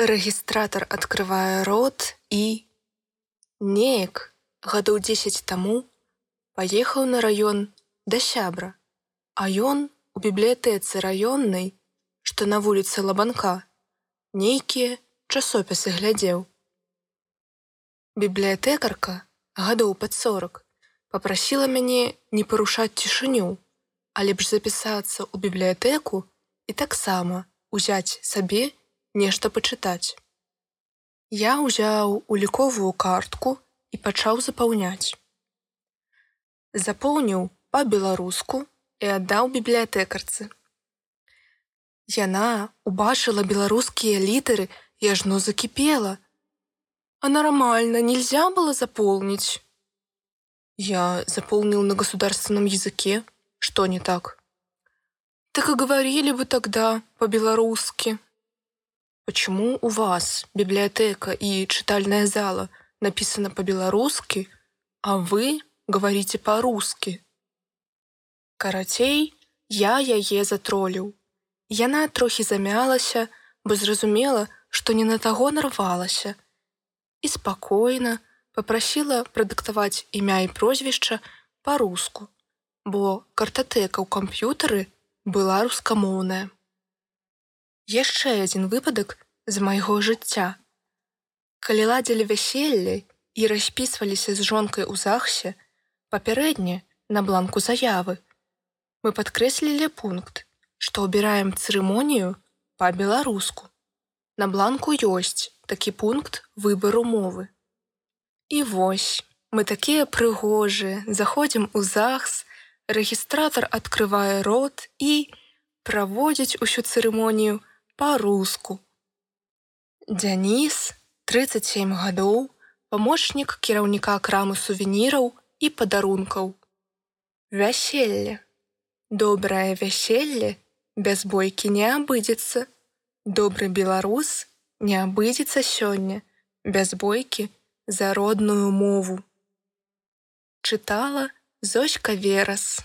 Рэгістратар адкрывае рот і неяк гадоў 10 таму паехаў на раён да сябра, а ён у бібліятэцы раённай, што на вуліцы лабанка, нейкія часопісы глядзеў. Бібліятэкарка гадоў пад 40 попрасіла мяне не парушаць цішыню, а лепш запісацца ў бібліятэку і таксама узяць сабе нешта пачытаць. Я ўзяў уліковую картку і пачаў запаўняць. Запоўніў па-беларуску і аддаў бібліятэкарцы. Яна убачыла беларускія літары і ажно закіпела. А нормально нельзя было заполнить. Я заполнил на государственном языке. Что не так? Так и говорили бы тогда по-белорусски. Почему у вас библиотека и читальная зала написано по-белорусски, а вы говорите по-русски? Карацей, я яе затроліў. Яна трохі замялася, бо зразумела, што не на таго нарвалася. І спакойна, попрасіла прадыктаваць імя і прозвішча па-руску, бо картатэка ў камп'ютары была рускамоўная. Яшчэ адзін выпадак з майго жыцця. Калі ладзілі вяселле і распісваліся з жонкай у захсе, папярэдне на бланку заявы, мы падкрэслілі пункт, што ўбіраем цырымонію па-беларуску. На бланку ёсць такі пункт выбару мовы. І вось мы такія прыгожыя, заходзім у захс, рэгістратар адкрывае рот і праводзіць усю цырымонію па-руску. Дзяніс, 37 гадоў, памочнік кіраўніка крамы сувеніраў і падарункаў. Вяселле. Добрае вяселле без бойкі не абыдзецца. Добры беларус не абыдзецца сёння без бойкі, за родную мову. Чытала Зоська Верас.